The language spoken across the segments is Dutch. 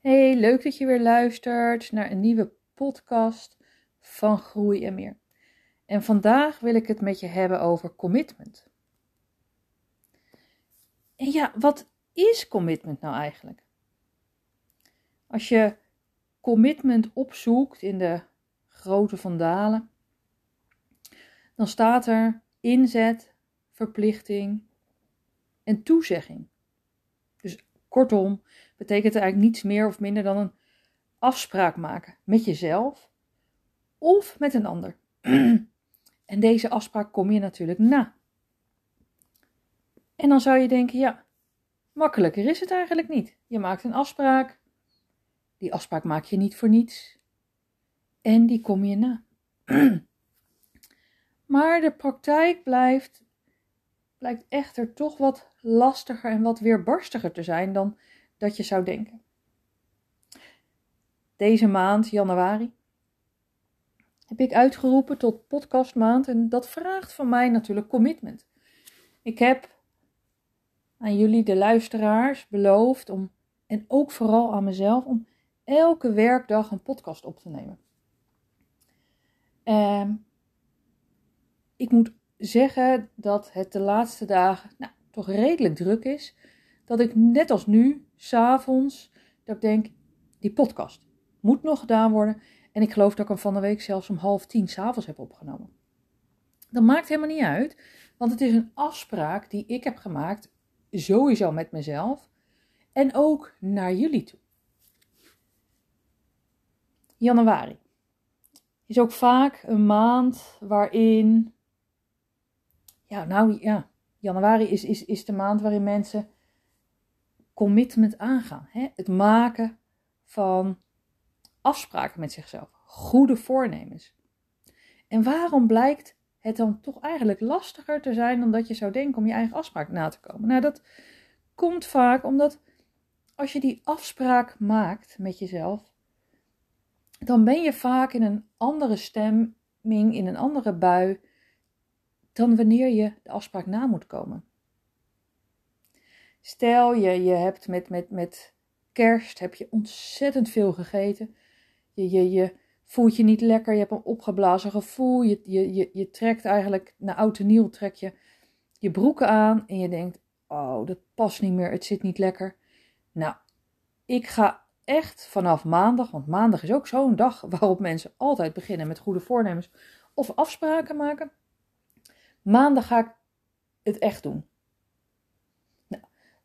Hey, leuk dat je weer luistert naar een nieuwe podcast van Groei en Meer. En vandaag wil ik het met je hebben over commitment. En ja, wat is commitment nou eigenlijk? Als je commitment opzoekt in de grote vandalen, dan staat er inzet, verplichting en toezegging. Dus kortom, betekent eigenlijk niets meer of minder dan een afspraak maken met jezelf of met een ander. en deze afspraak kom je natuurlijk na. En dan zou je denken, ja, makkelijker is het eigenlijk niet. Je maakt een afspraak, die afspraak maak je niet voor niets en die kom je na. maar de praktijk blijft, blijkt echter toch wat lastiger en wat weerbarstiger te zijn dan dat je zou denken. Deze maand, januari, heb ik uitgeroepen tot podcastmaand en dat vraagt van mij natuurlijk commitment. Ik heb aan jullie, de luisteraars, beloofd om, en ook vooral aan mezelf, om elke werkdag een podcast op te nemen. Um, ik moet zeggen dat het de laatste dagen nou, toch redelijk druk is. Dat ik net als nu s'avonds, dat ik denk, die podcast moet nog gedaan worden. En ik geloof dat ik hem van de week zelfs om half tien s'avonds heb opgenomen. Dat maakt helemaal niet uit, want het is een afspraak die ik heb gemaakt, sowieso met mezelf en ook naar jullie toe. Januari is ook vaak een maand waarin, ja, nou ja, januari is, is, is de maand waarin mensen commitment aangaan. Hè? Het maken van afspraken met zichzelf, goede voornemens. En waarom blijkt het dan toch eigenlijk lastiger te zijn dan dat je zou denken om je eigen afspraak na te komen? Nou, dat komt vaak omdat als je die afspraak maakt met jezelf, dan ben je vaak in een andere stemming, in een andere bui, dan wanneer je de afspraak na moet komen. Stel je, je hebt met, met, met kerst heb je ontzettend veel gegeten. Je, je, je voelt je niet lekker, je hebt een opgeblazen gevoel. Je, je, je, je trekt eigenlijk, na oud en nieuw trek je je broeken aan en je denkt, oh dat past niet meer, het zit niet lekker. Nou, ik ga echt vanaf maandag, want maandag is ook zo'n dag waarop mensen altijd beginnen met goede voornemens of afspraken maken. Maandag ga ik het echt doen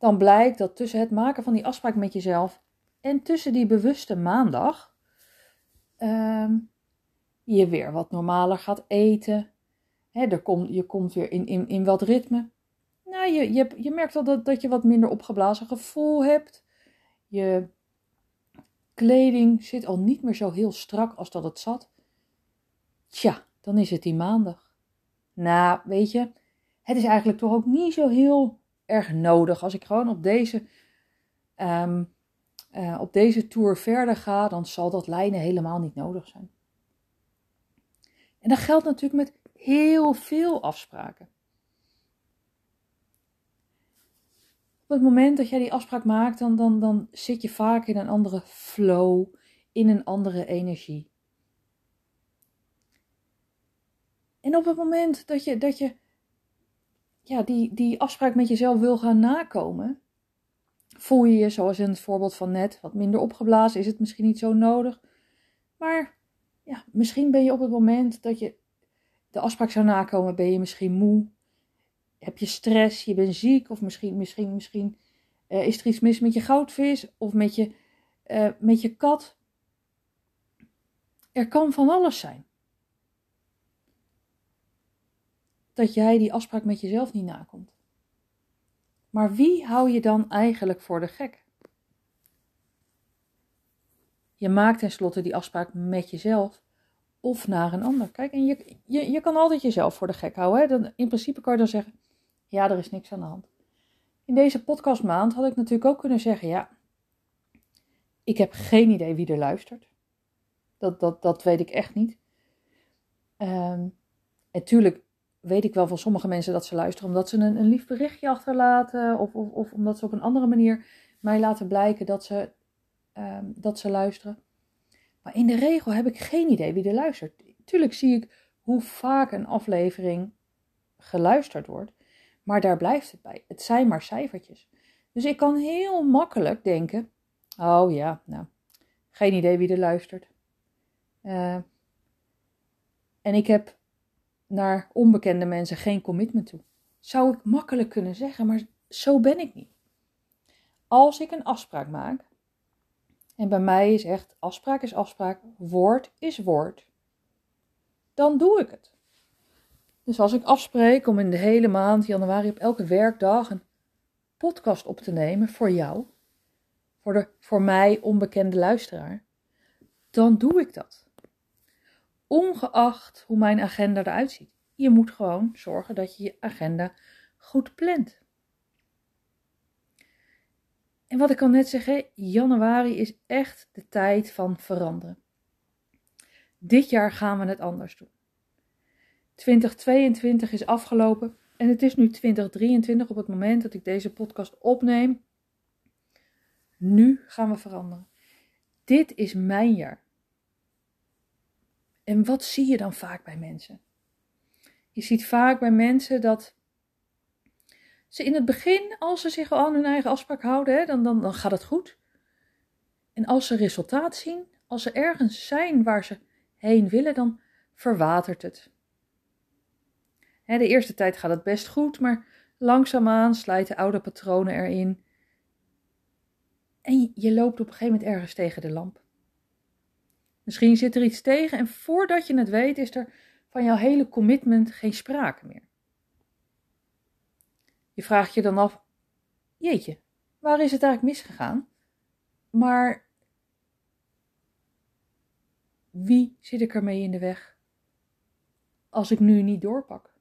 dan blijkt dat tussen het maken van die afspraak met jezelf en tussen die bewuste maandag ehm, je weer wat normaler gaat eten. He, er je komt weer in, in, in wat ritme. Nou, je, je, je merkt al dat, dat je wat minder opgeblazen gevoel hebt. Je kleding zit al niet meer zo heel strak als dat het zat. Tja, dan is het die maandag. Nou, weet je, het is eigenlijk toch ook niet zo heel erg nodig. Als ik gewoon op deze, um, op deze tour verder ga, dan zal dat lijnen helemaal niet nodig zijn. En dat geldt natuurlijk met heel veel afspraken. Op het moment dat jij die afspraak maakt, dan, dan, dan zit je vaak in een andere flow, in een andere energie. En op het moment dat je, dat je ja, die, die afspraak met jezelf wil gaan nakomen, voel je je, zoals in het voorbeeld van net, wat minder opgeblazen, is het misschien niet zo nodig. Maar ja, misschien ben je op het moment dat je de afspraak zou nakomen, ben je misschien moe. Heb je stress, je bent ziek, of misschien, misschien, misschien uh, is er iets mis met je goudvis of met je, uh, met je kat. Er kan van alles zijn. Dat jij die afspraak met jezelf niet nakomt. Maar wie hou je dan eigenlijk voor de gek? Je maakt tenslotte die afspraak met jezelf of naar een ander. Kijk, en je, je, je kan altijd jezelf voor de gek houden. Hè? Dan, in principe kan je dan zeggen, ja, er is niks aan de hand. In deze podcastmaand had ik natuurlijk ook kunnen zeggen, ja, ik heb geen idee wie er luistert. Dat, dat, dat weet ik echt niet. Um, en tuurlijk weet ik wel van sommige mensen dat ze luisteren omdat ze een, een lief berichtje achterlaten. Of, of, of omdat ze op een andere manier mij laten blijken dat ze ehm, dat ze luisteren. Maar in de regel heb ik geen idee wie er luistert. Tuurlijk zie ik hoe vaak een aflevering geluisterd wordt, maar daar blijft het bij. Het zijn maar cijfertjes. Dus ik kan heel makkelijk denken: oh ja, nou, geen idee wie er luistert. Uh, en ik heb naar onbekende mensen geen commitment toe. Zou ik makkelijk kunnen zeggen, maar zo ben ik niet. Als ik een afspraak maak, en bij mij is echt afspraak is afspraak, woord is woord, dan doe ik het. Dus als ik afspreek om in de hele maand januari op elke werkdag een podcast op te nemen voor jou, voor de voor mij onbekende luisteraar, dan doe ik dat ongeacht hoe mijn agenda eruit ziet. Je moet gewoon zorgen dat je je agenda goed plant. En wat ik al net zeg, januari is echt de tijd van veranderen. Dit jaar gaan we het anders doen. 2022 is afgelopen en het is nu 2023 op het moment dat ik deze podcast opneem. Nu gaan we veranderen. Dit is mijn jaar. En wat zie je dan vaak bij mensen? Je ziet vaak bij mensen dat ze in het begin, als ze zich al aan hun eigen afspraak houden, dan, dan, dan gaat het goed. En als ze resultaat zien, als ze ergens zijn waar ze heen willen, dan verwatert het. De eerste tijd gaat het best goed, maar langzaamaan slijten oude patronen erin. En je loopt op een gegeven moment ergens tegen de lamp. Misschien zit er iets tegen en voordat je het weet is er van jouw hele commitment geen sprake meer. Je vraagt je dan af, jeetje, waar is het eigenlijk misgegaan? Maar wie zit ik ermee in de weg als ik nu niet doorpak?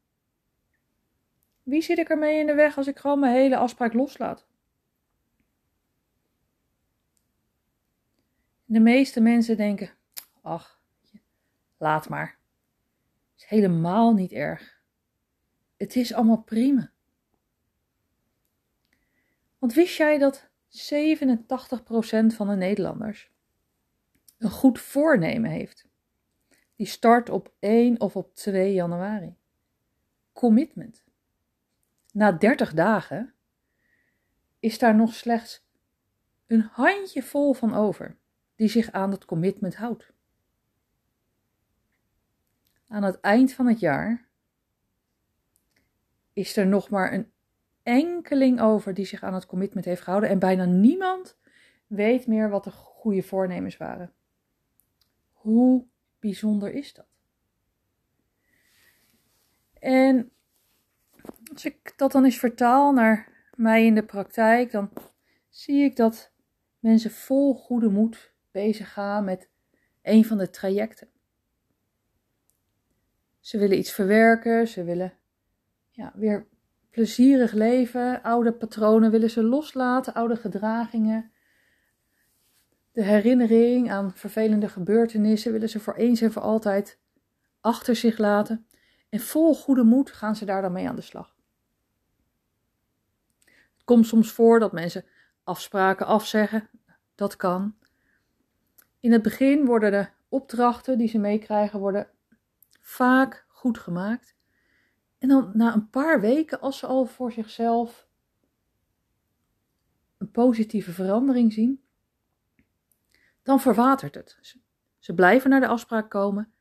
Wie zit ik ermee in de weg als ik gewoon mijn hele afspraak loslaat? De meeste mensen denken, ach, laat maar. Is helemaal niet erg. Het is allemaal prima. Want wist jij dat 87% van de Nederlanders een goed voornemen heeft? Die start op 1 of op 2 januari. Commitment. Na 30 dagen is daar nog slechts een handje vol van over die zich aan dat commitment houdt aan het eind van het jaar is er nog maar een enkeling over die zich aan het commitment heeft gehouden en bijna niemand weet meer wat de goede voornemens waren. Hoe bijzonder is dat? En als ik dat dan eens vertaal naar mij in de praktijk, dan zie ik dat mensen vol goede moed bezig gaan met een van de trajecten. Ze willen iets verwerken, ze willen ja, weer plezierig leven. Oude patronen willen ze loslaten, oude gedragingen. De herinnering aan vervelende gebeurtenissen willen ze voor eens en voor altijd achter zich laten. En vol goede moed gaan ze daar dan mee aan de slag. Het komt soms voor dat mensen afspraken afzeggen. Dat kan. In het begin worden de opdrachten die ze meekrijgen worden vaak goed gemaakt. En dan na een paar weken, als ze al voor zichzelf een positieve verandering zien, dan verwatert het. Ze blijven naar de afspraak komen,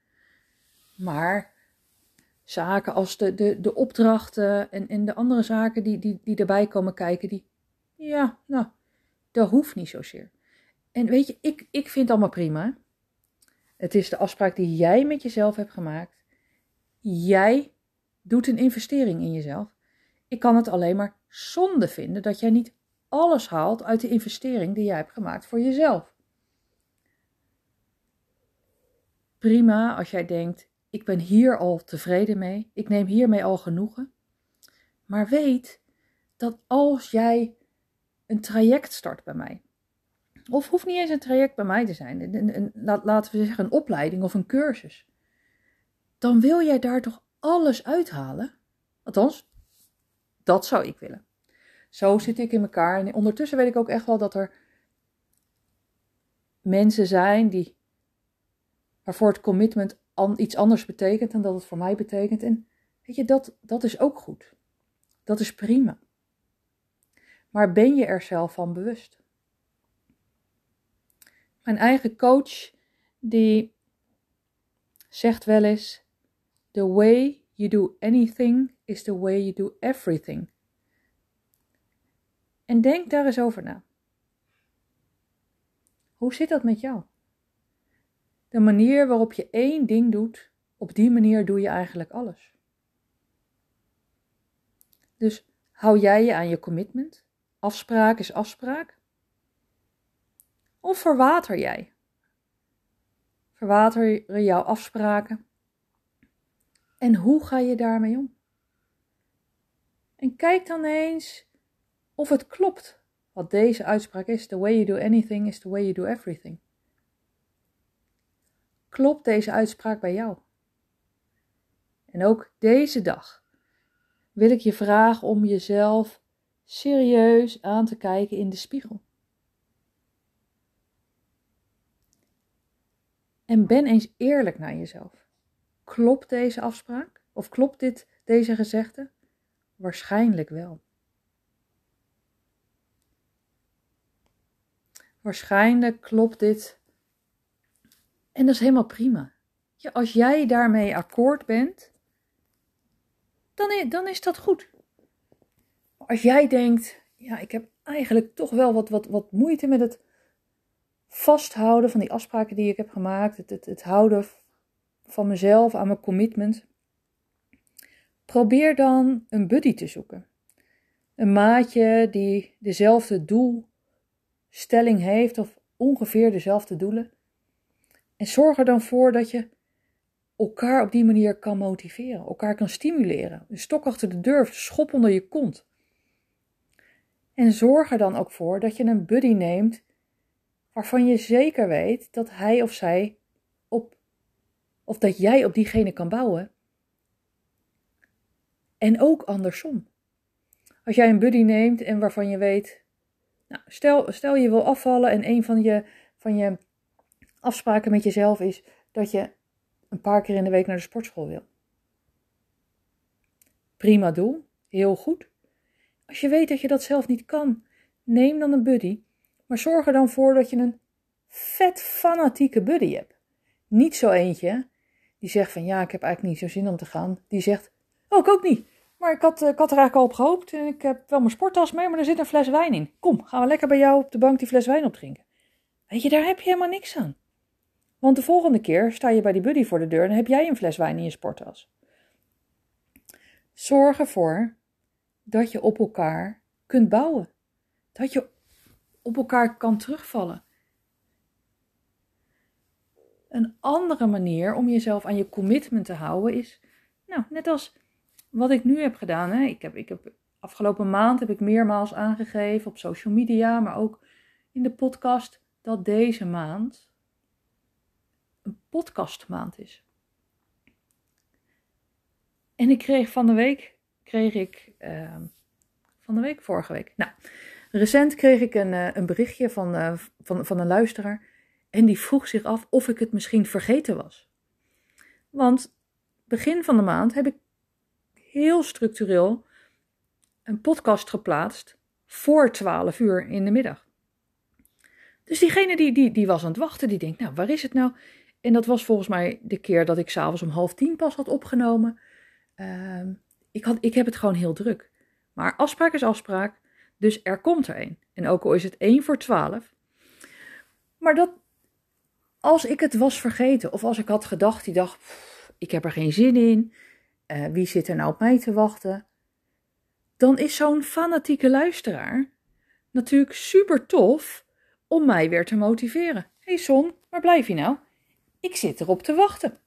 maar zaken als de, de, de opdrachten en, en de andere zaken die, die, die erbij komen kijken, die, ja, nou, dat hoeft niet zozeer. En weet je, ik, ik vind het allemaal prima. Het is de afspraak die jij met jezelf hebt gemaakt. Jij doet een investering in jezelf. Ik kan het alleen maar zonde vinden dat jij niet alles haalt uit de investering die jij hebt gemaakt voor jezelf. Prima als jij denkt: ik ben hier al tevreden mee, ik neem hiermee al genoegen. Maar weet dat als jij een traject start bij mij, of hoeft niet eens een traject bij mij te zijn, een, laten we zeggen een opleiding of een cursus dan wil jij daar toch alles uithalen? Althans, dat zou ik willen. Zo zit ik in elkaar. En ondertussen weet ik ook echt wel dat er mensen zijn die, waarvoor het commitment iets anders betekent dan dat het voor mij betekent. En weet je, dat, dat is ook goed. Dat is prima. Maar ben je er zelf van bewust? Mijn eigen coach, die zegt wel eens: The way you do anything is the way you do everything. En denk daar eens over na. Hoe zit dat met jou? De manier waarop je één ding doet, op die manier doe je eigenlijk alles. Dus hou jij je aan je commitment? Afspraak is afspraak? Of verwater jij? Verwater jouw afspraken? En hoe ga je daarmee om? En kijk dan eens of het klopt wat deze uitspraak is: The way you do anything is the way you do everything. Klopt deze uitspraak bij jou? En ook deze dag wil ik je vragen om jezelf serieus aan te kijken in de spiegel. En ben eens eerlijk naar jezelf. Klopt deze afspraak? Of klopt dit, deze gezegde? Waarschijnlijk wel. Waarschijnlijk klopt dit. En dat is helemaal prima. Als jij daarmee akkoord bent, dan dan is dat goed. als jij denkt, ja, ik heb eigenlijk toch wel wat, wat, wat moeite met het vasthouden van die afspraken die ik heb gemaakt, het, het, houden van mezelf aan mijn commitment. Probeer dan een buddy te zoeken. Een maatje die dezelfde doelstelling heeft of ongeveer dezelfde doelen. En zorg er dan voor dat je elkaar op die manier kan motiveren, elkaar kan stimuleren. Een stok achter de deur, schop onder je kont. En zorg er dan ook voor dat je een buddy neemt waarvan je zeker weet dat hij of zij op, of dat jij op diegene kan bouwen. En ook andersom. Als jij een buddy neemt en waarvan je weet, nou, stel, stel je wil afvallen en een van je, van je afspraken met jezelf is dat je een paar keer in de week naar de sportschool wil. Prima doel, heel goed. Als je weet dat je dat zelf niet kan, neem dan een buddy maar zorg er dan voor dat je een vet fanatieke buddy hebt. Niet zo eentje die zegt van ja, ik heb eigenlijk niet zo zin om te gaan. Die zegt, oh ik ook niet. Maar ik had, ik had er eigenlijk al op gehoopt en ik heb wel mijn sporttas mee, maar er zit een fles wijn in. Kom, gaan we lekker bij jou op de bank die fles wijn opdrinken. Weet je, daar heb je helemaal niks aan. Want de volgende keer sta je bij die buddy voor de deur en heb jij een fles wijn in je sporttas. Zorg ervoor dat je op elkaar kunt bouwen. Dat je op elkaar kan terugvallen. Een andere manier om jezelf aan je commitment te houden is, nou, net als wat ik nu heb gedaan. Hè. Ik heb, ik heb afgelopen maand heb ik meermaals aangegeven op social media, maar ook in de podcast, dat deze maand een podcastmaand is. En ik kreeg van de week, kreeg ik, uh, van de week, vorige week, nou, Recent kreeg ik een, eh, een berichtje van, uh, van, van een luisteraar en die vroeg zich af of ik het misschien vergeten was. Want begin van de maand heb ik heel structureel een podcast geplaatst voor 12 uur in de middag. Dus diegene die, die, die was aan het wachten, die denkt, nou, waar is het nou? En dat was volgens mij de keer dat ik s'avonds om half tien pas had opgenomen. Uh, ik, had, ik heb het gewoon heel druk. Maar afspraak is afspraak. Dus er komt er een. En ook al is het 1 voor 12. Maar dat, als ik het was vergeten, of als ik had gedacht die dag, ik heb er geen zin in, uh, wie zit er nou op mij te wachten? Dan is zo'n fanatieke luisteraar natuurlijk super tof om mij weer te motiveren. Hé hey Son, waar blijf je nou? Ik zit erop te wachten.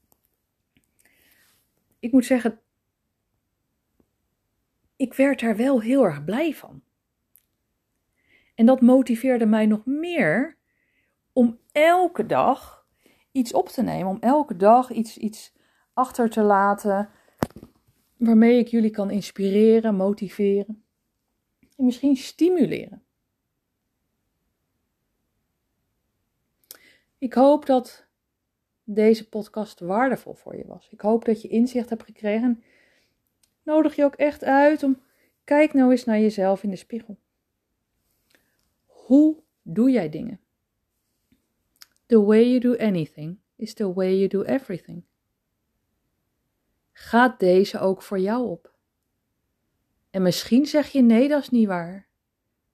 Ik moet zeggen, ik werd daar wel heel erg blij van. En dat motiveerde mij nog meer om elke dag iets op te nemen, om elke dag iets, iets achter te laten waarmee ik jullie kan inspireren, motiveren en misschien stimuleren. Ik hoop dat deze podcast waardevol voor je was. Ik hoop dat je inzicht hebt gekregen. Nodig je ook echt uit om kijk nou eens naar jezelf in de spiegel. Hoe doe jij dingen? The way you do anything is the way you do everything. Gaat deze ook voor jou op? En misschien zeg je nee, dat is niet waar.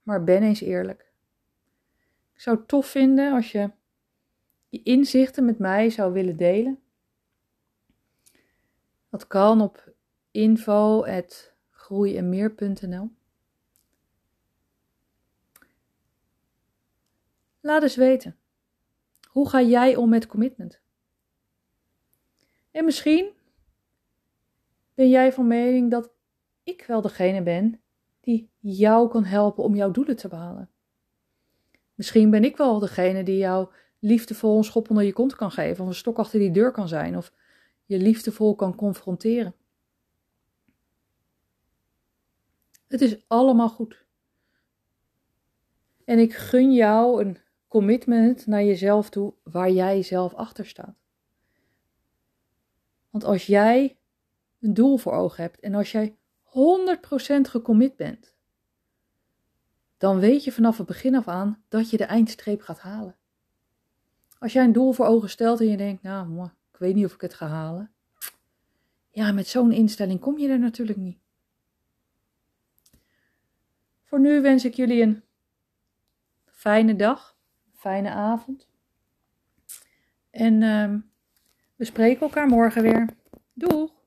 Maar ben eens eerlijk. Ik zou het tof vinden als je je inzichten met mij zou willen delen. Dat kan op info.groeienmeer.nl Laat eens weten. Hoe ga jij om met commitment? En misschien ben jij van mening dat ik wel degene ben die jou kan helpen om jouw doelen te behalen. Misschien ben ik wel degene die jou liefdevol een schop onder je kont kan geven, of een stok achter die deur kan zijn, of je liefdevol kan confronteren. Het is allemaal goed. En ik gun jou een commitment naar jezelf toe waar jij zelf achter staat. Want als jij een doel voor ogen hebt en als jij 100% gecommit bent, dan weet je vanaf het begin af aan dat je de eindstreep gaat halen. Als jij een doel voor ogen stelt en je denkt, nou, ik weet niet of ik het ga halen. Ja, met zo'n instelling kom je er natuurlijk niet. Voor nu wens ik jullie een fijne dag, fijne avond. En uh, we spreken elkaar morgen weer. Doeg!